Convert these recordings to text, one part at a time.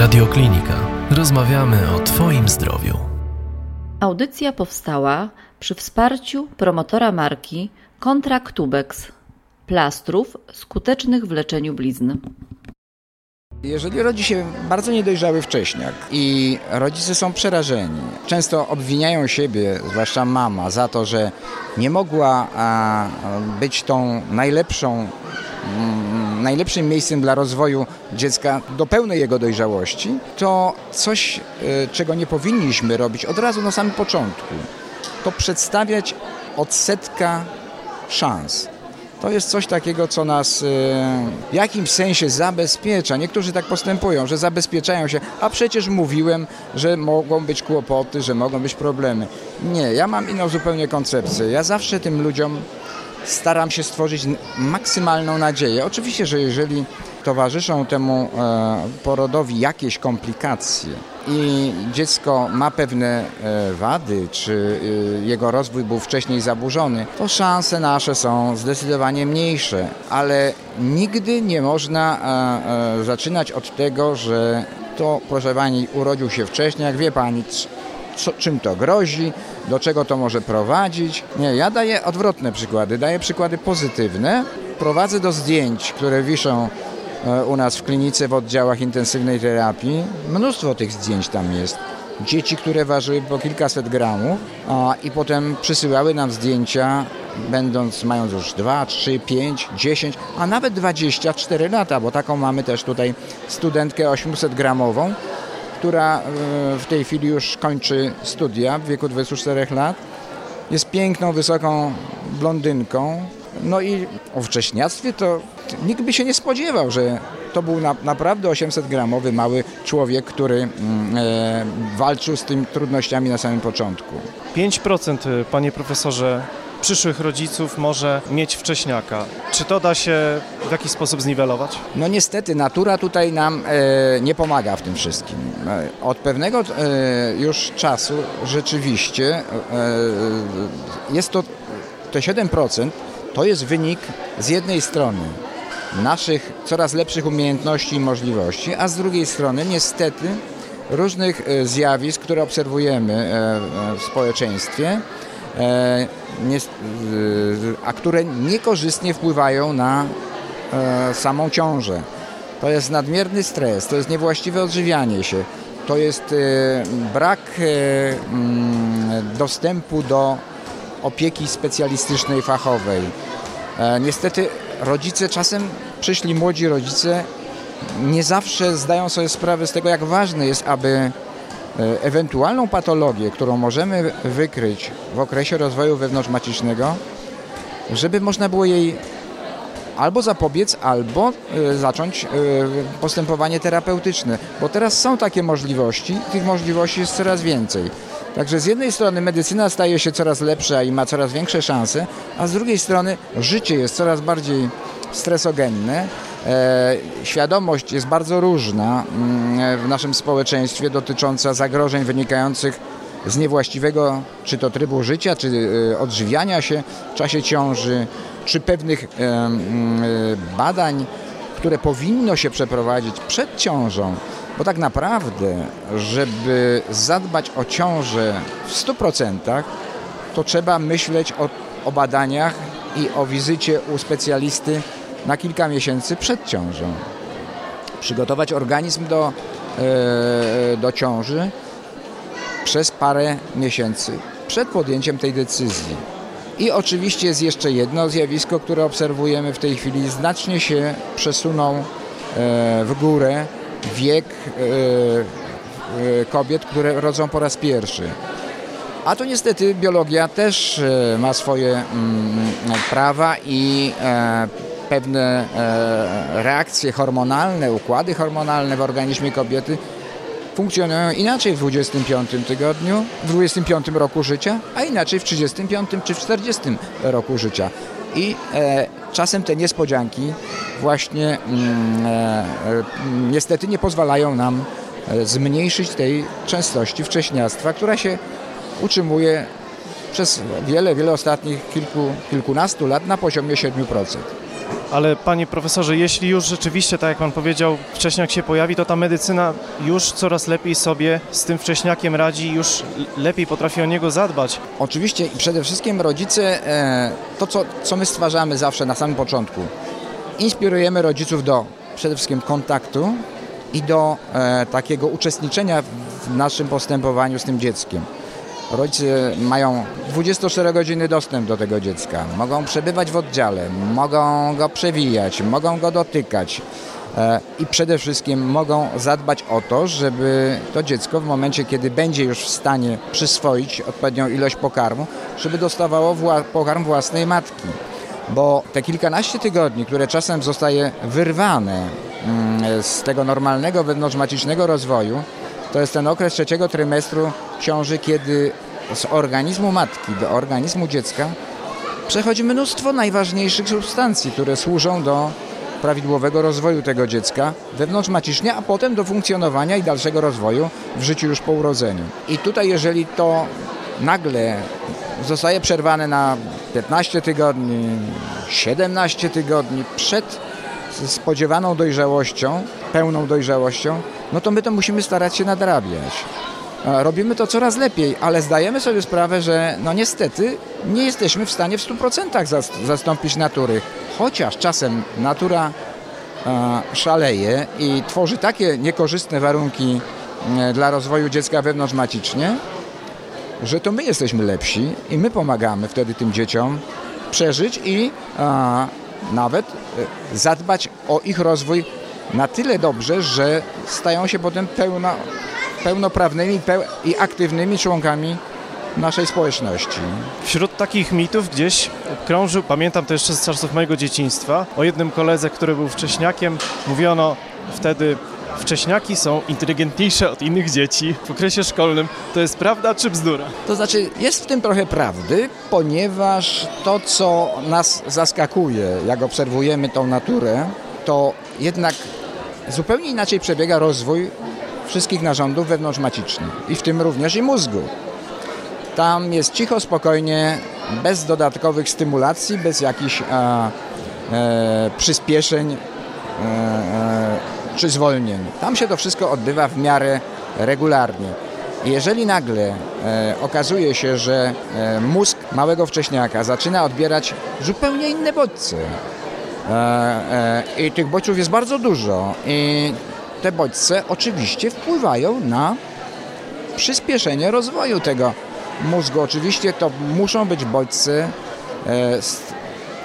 Radioklinika. Rozmawiamy o Twoim zdrowiu. Audycja powstała przy wsparciu promotora marki Kontraktubeks plastrów skutecznych w leczeniu blizn. Jeżeli rodzi się bardzo niedojrzały wcześniak i rodzice są przerażeni, często obwiniają siebie, zwłaszcza mama, za to, że nie mogła być tą najlepszą mm, najlepszym miejscem dla rozwoju dziecka do pełnej jego dojrzałości, to coś, e, czego nie powinniśmy robić od razu na samym początku, to przedstawiać odsetka szans. To jest coś takiego, co nas e, w jakimś sensie zabezpiecza. Niektórzy tak postępują, że zabezpieczają się, a przecież mówiłem, że mogą być kłopoty, że mogą być problemy. Nie, ja mam inną zupełnie koncepcję. Ja zawsze tym ludziom staram się stworzyć maksymalną nadzieję. Oczywiście, że jeżeli towarzyszą temu e, porodowi jakieś komplikacje i dziecko ma pewne e, wady, czy e, jego rozwój był wcześniej zaburzony, to szanse nasze są zdecydowanie mniejsze, ale nigdy nie można zaczynać od tego, że to, proszę Pani, urodził się wcześniej, jak wie Pani, co, czym to grozi, do czego to może prowadzić. Nie, ja daję odwrotne przykłady, daję przykłady pozytywne. Prowadzę do zdjęć, które wiszą e, u nas w klinice w oddziałach intensywnej terapii. Mnóstwo tych zdjęć tam jest. Dzieci, które ważyły po kilkaset gramów a, i potem przysyłały nam zdjęcia, będąc, mając już 2, 3, 5, 10, a nawet 24 lata, bo taką mamy też tutaj studentkę 800 gramową, która e, w tej chwili już kończy studia w wieku 24 lat. Jest piękną, wysoką blondynką. No i o wcześniactwie to nikt by się nie spodziewał, że to był na, naprawdę 800-gramowy mały człowiek, który mm, e, walczył z tymi trudnościami na samym początku. 5% panie profesorze przyszłych rodziców może mieć wcześniaka. Czy to da się w jakiś sposób zniwelować? No niestety natura tutaj nam e, nie pomaga w tym wszystkim. E, od pewnego e, już czasu rzeczywiście e, jest to te 7% to jest wynik z jednej strony naszych coraz lepszych umiejętności i możliwości, a z drugiej strony niestety różnych e, zjawisk, które obserwujemy e, w społeczeństwie, E, a które niekorzystnie wpływają na e, samą ciążę. To jest nadmierny stres, to jest niewłaściwe odżywianie się, to jest e, brak mm, dostępu do opieki specjalistycznej, fachowej. Niestety rodzice, czasem przyszli młodzi rodzice, nie zawsze zdają sobie sprawę z tego, jak ważne jest, aby E, ewentualną patologię, którą możemy wykryć w okresie rozwoju wewnątrzmacicznego, żeby można było jej albo zapobiec, albo e, zacząć e, postępowanie terapeutyczne, bo teraz są takie możliwości, tych możliwości jest coraz więcej. Także z jednej strony medycyna staje się coraz lepsza i ma coraz większe szanse, a z drugiej strony życie jest coraz bardziej stresogenne E, świadomość jest bardzo różna mm, w naszym społeczeństwie dotycząca zagrożeń wynikających z niewłaściwego czy to trybu życia, czy e, odżywiania się w czasie ciąży, czy pewnych mm, badań, które powinno się przeprowadzić przed ciążą. Bo tak naprawdę, żeby zadbać o ciążę w 100%, to trzeba myśleć o, o badaniach i o wizycie u specjalisty na kilka miesięcy przed ciążą. Przygotować organizm do, e, do ciąży przez parę miesięcy przed podjęciem tej decyzji. I oczywiście jest jeszcze jedno zjawisko, które obserwujemy w tej chwili. Znacznie się przesunął e, w górę wiek e, kobiet, które rodzą po raz pierwszy. A to niestety biologia też ma swoje mm, prawa i pewne e, reakcje hormonalne, układy hormonalne w organizmie kobiety funkcjonują inaczej w 25 tygodniu, w 25 roku życia, a inaczej w 35 czy w 40 roku życia. I e, czasem te niespodzianki właśnie mm, e, e, niestety nie pozwalają nam e, zmniejszyć tej częstości wcześniactwa, która się utrzymuje przez wiele, wiele ostatnich kilku, kilkunastu lat na poziomie 7%. Ale panie profesorze, jeśli już rzeczywiście, tak jak pan powiedział, wcześniak się pojawi, to ta medycyna już coraz lepiej sobie z tym wcześniakiem radzi, już lepiej potrafi o niego zadbać. Oczywiście i przede wszystkim rodzice, e, to co, co my stwarzamy zawsze na samym początku, inspirujemy rodziców do przede wszystkim kontaktu i do e, takiego uczestniczenia w naszym postępowaniu z tym dzieckiem. Rodzice mają 24 godziny dostęp do tego dziecka, mogą przebywać w oddziale, mogą go przewijać, mogą go dotykać e, i przede wszystkim mogą zadbać o to, żeby to dziecko w momencie, kiedy będzie już w stanie przyswoić odpowiednią ilość pokarmu, żeby dostawało wła pokarm własnej matki. Bo te kilkanaście tygodni, które czasem zostaje wyrwane mm, z tego normalnego wewnątrzmacicznego rozwoju, to jest ten okres trzeciego trymestru ciąży, kiedy z organizmu matki do organizmu dziecka przechodzi mnóstwo najważniejszych substancji, które służą do prawidłowego rozwoju tego dziecka wewnątrzmacicznie, a potem do funkcjonowania i dalszego rozwoju w życiu już po urodzeniu. I tutaj, jeżeli to nagle zostaje przerwane na 15 tygodni, 17 tygodni przed spodziewaną dojrzałością, pełną dojrzałością, no to my to musimy starać się nadrabiać. Robimy to coraz lepiej, ale zdajemy sobie sprawę, że no niestety nie jesteśmy w stanie w 100% zastąpić natury. Chociaż czasem natura szaleje i tworzy takie niekorzystne warunki dla rozwoju dziecka wewnątrzmacicznie, że to my jesteśmy lepsi i my pomagamy wtedy tym dzieciom przeżyć i nawet e, zadbać o ich rozwój na tyle dobrze, że stają się potem pełno, pełnoprawnymi peł i aktywnymi członkami naszej społeczności. Wśród takich mitów gdzieś krążył, pamiętam to jeszcze z czasów mojego dzieciństwa, o jednym koledze, który był wcześniakiem, mówiono wtedy wcześniaki są inteligentniejsze od innych dzieci w okresie szkolnym. To jest prawda czy bzdura? To znaczy, jest w tym trochę prawdy, ponieważ to, co nas zaskakuje, jak obserwujemy tą naturę, to jednak zupełnie inaczej przebiega rozwój wszystkich narządów wewnątrzmacicznych i w tym również i mózgu. Tam jest cicho, spokojnie, bez dodatkowych stymulacji, bez jakichś e, e, przyspieszeń, e, e czy zwolnień. Tam się to wszystko odbywa w miarę regularnie. Jeżeli nagle e, okazuje się, że e, mózg małego wcześniaka zaczyna odbierać zupełnie inne bodźce e, e i tych bodźców jest bardzo dużo i te bodźce oczywiście wpływają na przyspieszenie rozwoju tego mózgu. Oczywiście to muszą być bodźce, e,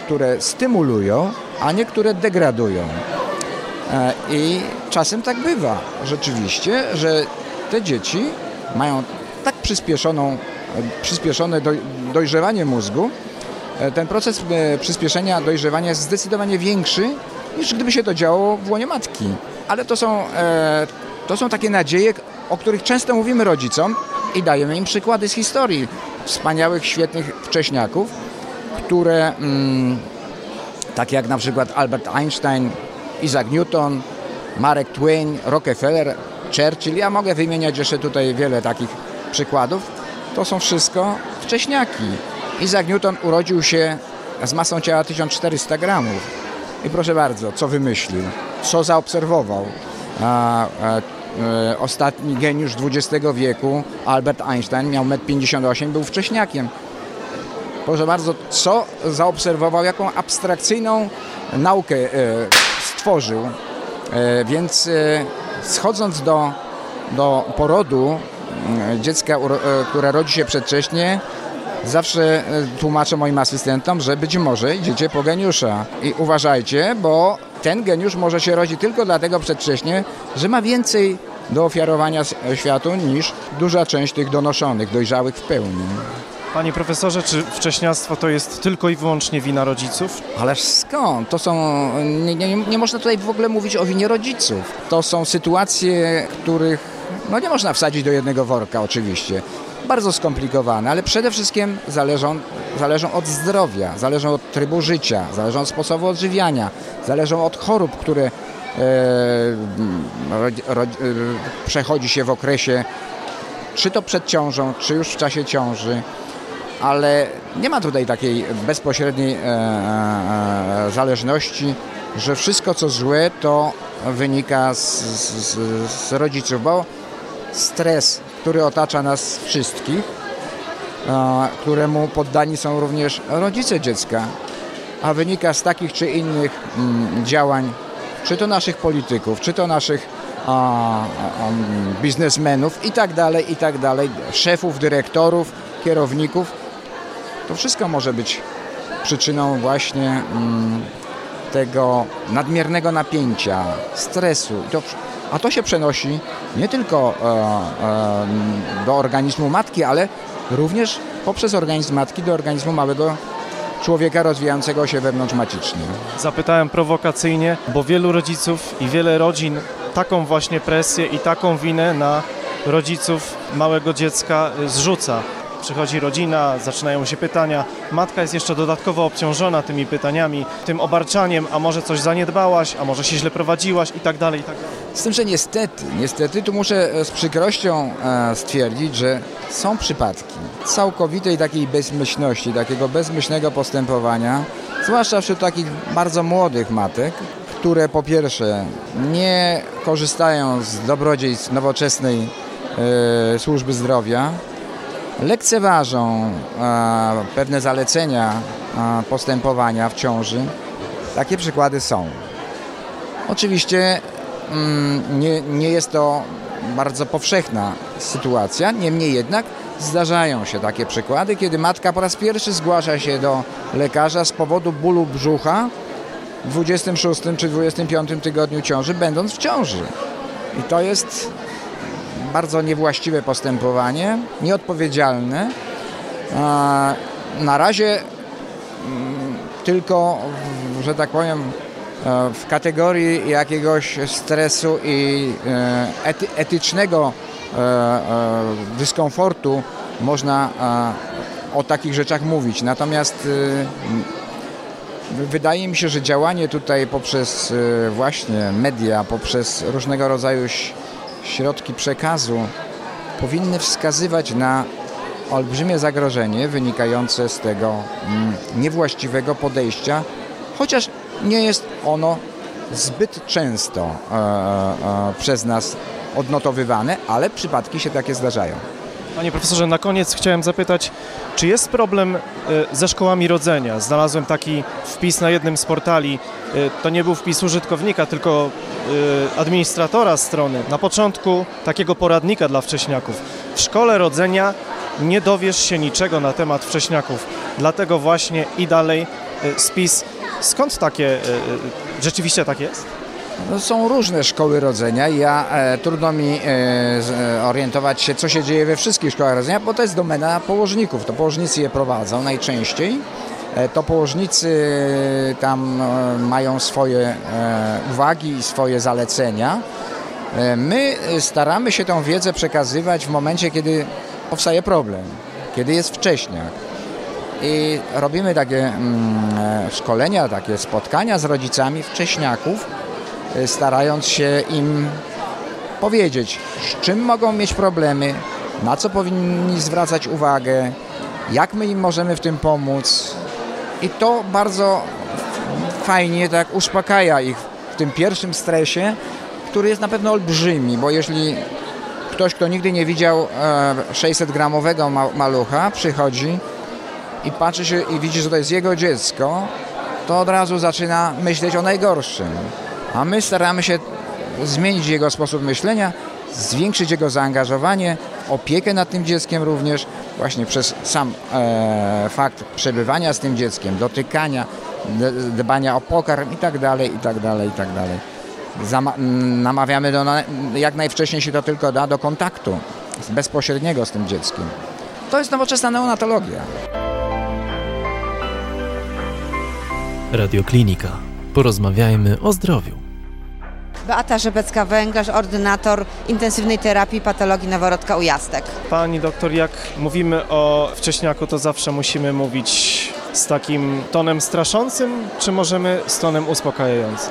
które stymulują, a nie które degradują. E, I czasem tak bywa rzeczywiście, że te dzieci mają tak przyspieszoną, przyspieszone dojrzewanie mózgu, e, ten proces przyspieszenia dojrzewania jest zdecydowanie większy niż gdyby się to działo w łonie matki. Ale to są, to są takie nadzieje, o których często mówimy rodzicom i dajemy im przykłady z historii wspaniałych, świetnych wcześniaków, które, mm, tak jak na przykład Albert Einstein, Isaac Newton, Marek Twain, Rockefeller, Churchill. Ja mogę wymieniać jeszcze tutaj wiele takich przykładów. To są wszystko wcześniaki. Isaac Newton urodził się z masą ciała 1400 gramów. I proszę bardzo, co wymyślił? Co zaobserwował? A, e, ostatni geniusz XX wieku, Albert Einstein, miał 1,58 m, był wcześniakiem. Proszę bardzo, co zaobserwował, jaką abstrakcyjną naukę e, stworzył. E, więc e, schodząc do, do porodu mm, dziecka, e, które rodzi się przedwcześnie, zawsze tłumaczę moim asystentom, że być może idziecie po geniusza. I uważajcie, bo ten geniusz może się rodzić tylko dlatego przedwcześnie, że ma więcej do ofiarowania światu niż duża część tych donoszonych, dojrzałych w pełni. Panie profesorze, czy wcześniactwo to jest tylko i wyłącznie wina rodziców? Ależ skąd? To są. Nie, nie, nie można tutaj w ogóle mówić o winie rodziców. To są sytuacje, których no nie można wsadzić do jednego worka oczywiście. Bardzo skomplikowane, ale przede wszystkim zależą, zależą od zdrowia, zależą od trybu życia, zależą od sposobu odżywiania, zależą od chorób, które e, ro, ro, e, przechodzi się w okresie czy to przed ciążą, czy już w czasie ciąży ale nie ma tutaj takiej bezpośredniej e, e, zależności, że wszystko co złe to wynika z, z, z rodziców, bo stres, który otacza nas wszystkich, któremu poddani są również rodzice dziecka, a wynika z takich czy innych mm, działań, czy to naszych polityków, czy to naszych a, biznesmenów i tak dalej, i tak dalej, szefów, dyrektorów, kierowników. To wszystko może być przyczyną właśnie mm, tego nadmiernego napięcia, stresu. To, a to się przenosi nie tylko e, e, do organizmu matki, ale również poprzez organizm matki do organizmu małego człowieka rozwijającego się wewnątrzmacicznie. Zapytałem prowokacyjnie, bo wielu rodziców i wiele rodzin taką właśnie presję i taką winę na rodziców małego dziecka y, zrzuca. Przychodzi rodzina, zaczynają się pytania. Matka jest jeszcze dodatkowo obciążona tymi pytaniami, tym obarczaniem, a może coś zaniedbałaś, a może się źle prowadziłaś i tak dalej, i tak dalej. Z tym, że niestety, niestety tu muszę z przykrością e, stwierdzić, że są przypadki całkowitej takiej bezmyślności, takiego bezmyślnego postępowania, zwłaszcza wśród takich bardzo młodych matek, które po pierwsze nie korzystają z dobrodziejstw nowoczesnej e, służby zdrowia, lekceważą pewne zalecenia postępowania w ciąży. Takie przykłady są. Oczywiście mm, nie, nie jest to bardzo powszechna sytuacja, niemniej jednak zdarzają się takie przykłady, kiedy matka po raz pierwszy zgłasza się do lekarza z powodu bólu brzucha w 26 czy 25 tygodniu ciąży, będąc w ciąży. I to jest bardzo niewłaściwe postępowanie, nieodpowiedzialne. Na razie mm, tylko, że tak powiem, e, w kategorii jakiegoś stresu i e, ety, etycznego e, dyskomfortu można o takich rzeczach mówić. Natomiast wydaje mi się, że działanie tutaj poprzez właśnie media, poprzez różnego rodzaju środki przekazu powinny wskazywać na olbrzymie zagrożenie wynikające z tego mm, niewłaściwego podejścia, chociaż nie jest ono zbyt często e, e, przez nas odnotowywane, ale przypadki się takie zdarzają. Panie profesorze, na koniec chciałem zapytać, czy jest problem e, ze szkołami rodzenia? Znalazłem taki wpis na jednym z portali. E, to nie był wpis użytkownika, tylko e, administratora strony. Na początku takiego poradnika dla wcześniaków. W szkole rodzenia nie dowiesz się niczego na temat wcześniaków. Dlatego właśnie i dalej spis. Skąd takie, rzeczywiście tak jest? No, są różne szkoły rodzenia ja e, trudno mi e, orientować się, co się dzieje we wszystkich szkołach rodzenia, bo to jest domena położników. To położnicy je prowadzą najczęściej. E, to położnicy tam e, mają swoje e, uwagi i swoje zalecenia. E, my staramy się tą wiedzę przekazywać w momencie, kiedy powstaje problem, kiedy jest wcześniak. I robimy takie mm, szkolenia, takie spotkania z rodzicami wcześniaków, starając się im powiedzieć, z czym mogą mieć problemy, na co powinni zwracać uwagę, jak my im możemy w tym pomóc. I to bardzo fajnie tak uspokaja ich w tym pierwszym stresie, który jest na pewno olbrzymi, bo jeśli ktoś, kto nigdy nie widział 600-gramowego e, malucha, przychodzi i patrzy się i widzi, że to jest jego dziecko, to od razu zaczyna myśleć o najgorszym a my staramy się zmienić jego sposób myślenia, zwiększyć jego zaangażowanie, opiekę nad tym dzieckiem również, właśnie przez sam e, fakt przebywania z tym dzieckiem, dotykania, dbania o pokarm i tak dalej, i tak dalej, i tak dalej. Zama namawiamy do, jak najwcześniej się to tylko da, do kontaktu bezpośredniego z tym dzieckiem. To jest nowoczesna neonatologia. Radioklinika. Porozmawiajmy o zdrowiu. Beata Rzepecka-Węglarz, ordynator intensywnej terapii patologii noworodka ujastek. Pani doktor, jak mówimy o wcześniaku, to zawsze musimy mówić z takim tonem straszącym, czy możemy z tonem uspokajającym?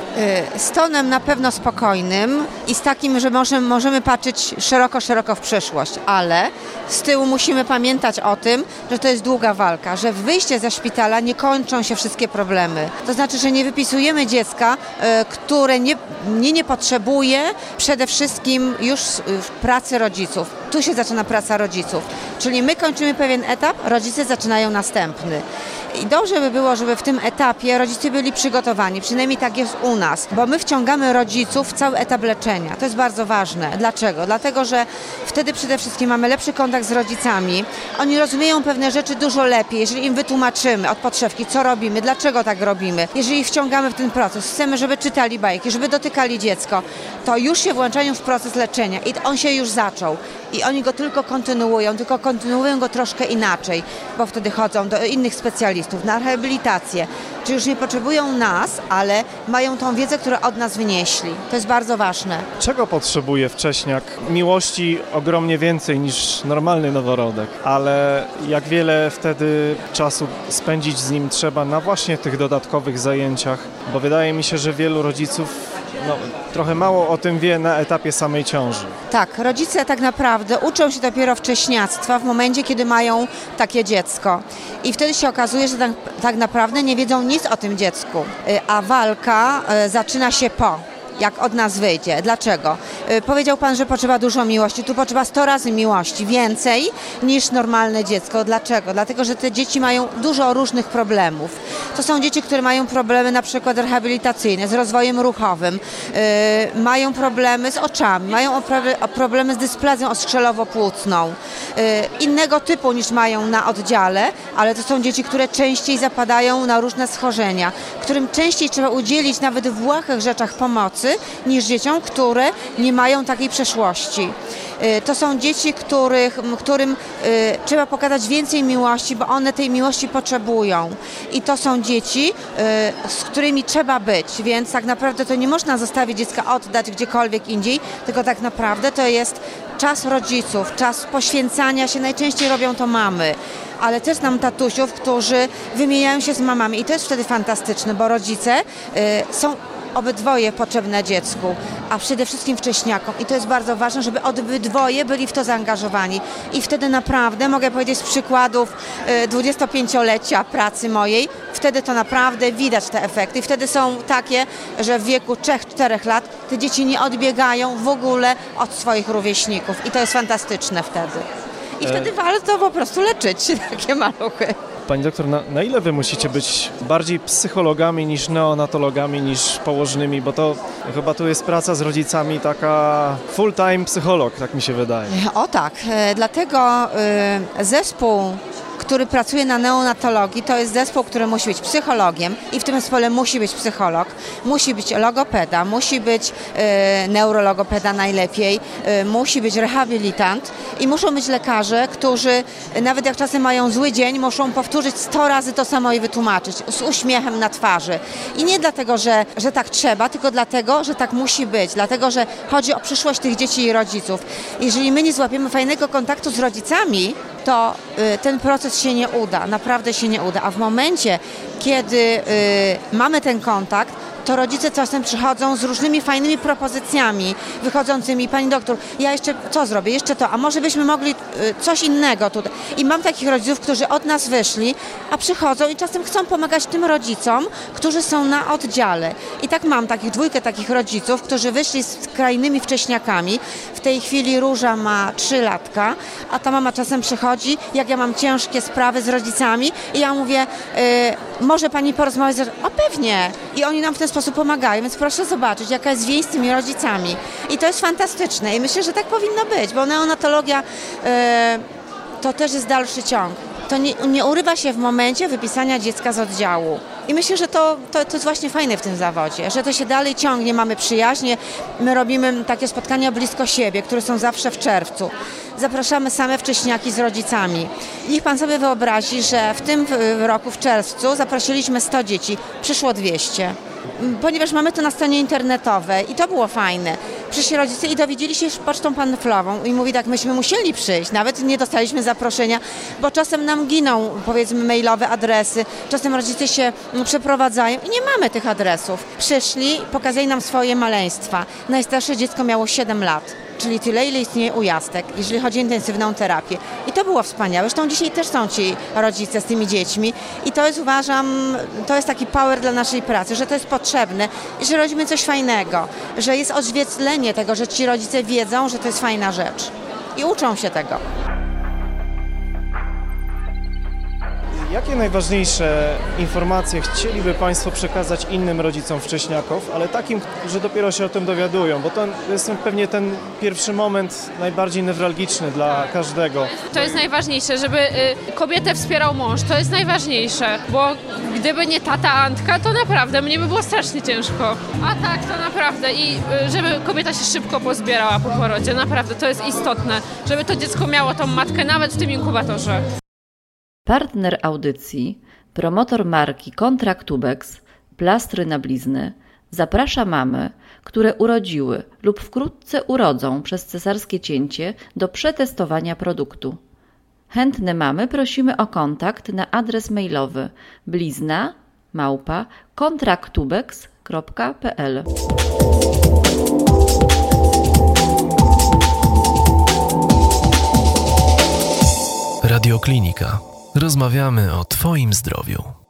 Y, Z tonem na pewno spokojnym i z takim, że możemy, możemy patrzeć szeroko, szeroko w przyszłość, ale z tyłu musimy pamiętać o tym, że to jest długa walka, że w wyjście ze szpitala nie kończą się wszystkie problemy. To znaczy, że nie wypisujemy dziecka, y, które nie, nie, nie potrzebuje przede wszystkim już y, pracy rodziców. Tu się zaczyna praca rodziców. Czyli my kończymy pewien etap, rodzice zaczynają następny. I dobrze by było, żeby w tym etapie rodzice byli przygotowani, przynajmniej tak jest u nas, bo my wciągamy rodziców w cały etap leczenia. To jest bardzo ważne. Dlaczego? Dlatego, że wtedy przede wszystkim mamy lepszy kontakt z rodzicami. Oni rozumieją pewne rzeczy dużo lepiej, jeżeli im wytłumaczymy od podszewki, co robimy, dlaczego tak robimy. Jeżeli wciągamy w ten proces, chcemy, żeby czytali bajki, żeby dotykali dziecko, to już się włączają w proces leczenia i on się już zaczął. I oni go tylko kontynuują, tylko kontynuują go troszkę inaczej, bo wtedy chodzą do innych specjalistów, na rehabilitację. Czy już nie potrzebują nas, ale mają tą wiedzę, którą od nas wynieśli. To jest bardzo ważne. Czego potrzebuje wcześniak? Miłości ogromnie więcej niż normalny noworodek, ale jak wiele wtedy czasu spędzić z nim trzeba na właśnie tych dodatkowych zajęciach, bo wydaje mi się, że wielu rodziców no, trochę mało o tym wie na etapie samej ciąży. Tak, rodzice tak naprawdę uczą się dopiero wcześniactwa w momencie, kiedy mają takie dziecko. I wtedy się okazuje, że tak, tak naprawdę nie wiedzą nic o tym dziecku. Y, A walka y, zaczyna się po. Jak od nas wyjdzie. Dlaczego? Y, Powiedział Pan, że potrzeba dużo miłości. Tu potrzeba 100 razy miłości. Więcej niż normalne dziecko. Dlaczego? Dlatego, że te dzieci mają dużo różnych problemów. To są dzieci, które mają problemy na przykład rehabilitacyjne, z rozwojem ruchowym, y, mają problemy z oczami, mają problemy z dysplazją oskrzelowo-płucną, y, innego typu niż mają na oddziale, ale to są dzieci, które częściej zapadają na różne schorzenia, którym częściej trzeba udzielić nawet w błahych rzeczach pomocy niż dzieciom, które nie mają takiej przeszłości. Y, To są dzieci, których, którym y, trzeba pokazać więcej miłości, bo one tej miłości potrzebują. I to są dzieci, y, z którymi trzeba być, więc tak naprawdę to nie można zostawić dziecka oddać gdziekolwiek indziej, tylko tak naprawdę to jest czas rodziców, czas poświęcania się. Najczęściej robią to mamy ale też znam tatusiów, którzy wymieniają się z mamami i to jest wtedy fantastyczne, bo rodzice y, są obydwoje potrzebne dziecku, a przede wszystkim wcześniakom. I to jest bardzo ważne, żeby obydwoje byli w to zaangażowani. I wtedy naprawdę, mogę powiedzieć z przykładów y, 25-lecia pracy mojej, wtedy to naprawdę widać te efekty. I wtedy są takie, że w wieku 3-4 lat te dzieci nie odbiegają w ogóle od swoich rówieśników. I to jest fantastyczne wtedy. I wtedy warto po prostu leczyć takie maluchy. Pani doktor, na, na ile wy musicie być bardziej psychologami niż neonatologami, niż położnymi, bo to chyba tu jest praca z rodzicami taka full-time psycholog, tak mi się wydaje. O tak, e, dlatego e, zespół, który pracuje na neonatologii, to jest zespół, który musi być psychologiem i w tym zespole musi być psycholog, musi być logopeda, musi być e, neurologopeda najlepiej, e, musi być rehabilitant i muszą być lekarze, którzy nawet jak czasem mają zły dzień, muszą powtórzyć 100 razy to samo i wytłumaczyć z uśmiechem na twarzy. I nie dlatego, że, że tak trzeba, tylko dlatego, że tak musi być, dlatego, że chodzi o przyszłość tych dzieci i rodziców. Jeżeli my nie złapiemy fajnego kontaktu z rodzicami, to y, ten proces się nie uda, naprawdę się nie uda. A w momencie, kiedy y, mamy ten kontakt, to rodzice czasem przychodzą z różnymi fajnymi propozycjami wychodzącymi. Pani doktor, ja jeszcze co zrobię? Jeszcze to, a może byśmy mogli y, coś innego tutaj. I mam takich rodziców, którzy od nas wyszli, a przychodzą i czasem chcą pomagać tym rodzicom, którzy są na oddziale. I tak mam takich dwójkę takich rodziców, którzy wyszli z krajnymi wcześniakami. W tej chwili Róża ma trzy latka, a ta mama czasem przychodzi, jak ja mam ciężkie sprawy z rodzicami i ja mówię, y, może pani porozmawiać? O pewnie. I oni nam w ten sposób pomagają, więc proszę zobaczyć, jaka jest więź z tymi rodzicami. I to jest fantastyczne i myślę, że tak powinno być, bo neonatologia y, to też jest dalszy ciąg. To nie, nie urywa się w momencie wypisania dziecka z oddziału. I myślę, że to, to, to jest właśnie fajne w tym zawodzie, że to się dalej ciągnie, mamy przyjaźnie, my robimy takie spotkania blisko siebie, które są zawsze w czerwcu. Zapraszamy same wcześniaki z rodzicami. Niech Pan sobie wyobrazi, że w tym roku, w czerwcu, zaprosiliśmy 100 dzieci, przyszło 200. Ponieważ mamy to na stronie internetowej i to było fajne. Przyszli rodzice i dowiedzieli się pocztą panflową i mówi tak, myśmy musieli przyjść, nawet nie dostaliśmy zaproszenia, bo czasem nam giną, powiedzmy, mailowe adresy, czasem rodzice się mm, przeprowadzają i nie mamy tych adresów. Przyszli, pokazali nam swoje maleństwa. Najstarsze dziecko miało 7 lat czyli tyle, ile istnieje ujastek, jeżeli chodzi o intensywną terapię. I to było wspaniałe. Zresztą dzisiaj też są ci rodzice z tymi dziećmi i to jest, uważam, to jest taki power dla naszej pracy, że to jest potrzebne i że robimy coś fajnego, że jest odzwierciedlenie tego, że ci rodzice wiedzą, że to jest fajna rzecz i uczą się tego. Jakie najważniejsze informacje chcieliby Państwo przekazać innym rodzicom wcześniaków, ale takim, że dopiero się o tym dowiadują? Bo to jest pewnie ten pierwszy moment najbardziej newralgiczny dla każdego. To jest najważniejsze, żeby y, kobietę wspierał mąż. To jest najważniejsze, bo gdyby nie tata Antka, to naprawdę mnie by było strasznie ciężko. A tak, to naprawdę. I y, żeby kobieta się szybko pozbierała po porodzie. Naprawdę, to jest istotne. Żeby to dziecko miało tą matkę nawet w tym inkubatorze. Partner audycji, promotor marki Kontraktubex, plastry na blizny, zaprasza mamy, które urodziły lub wkrótce urodzą przez cesarskie cięcie do przetestowania produktu. Chętne mamy prosimy o kontakt na adres mailowy blizna małpa kontraktubex.pl Radioklinika. Rozmawiamy o Twoim zdrowiu.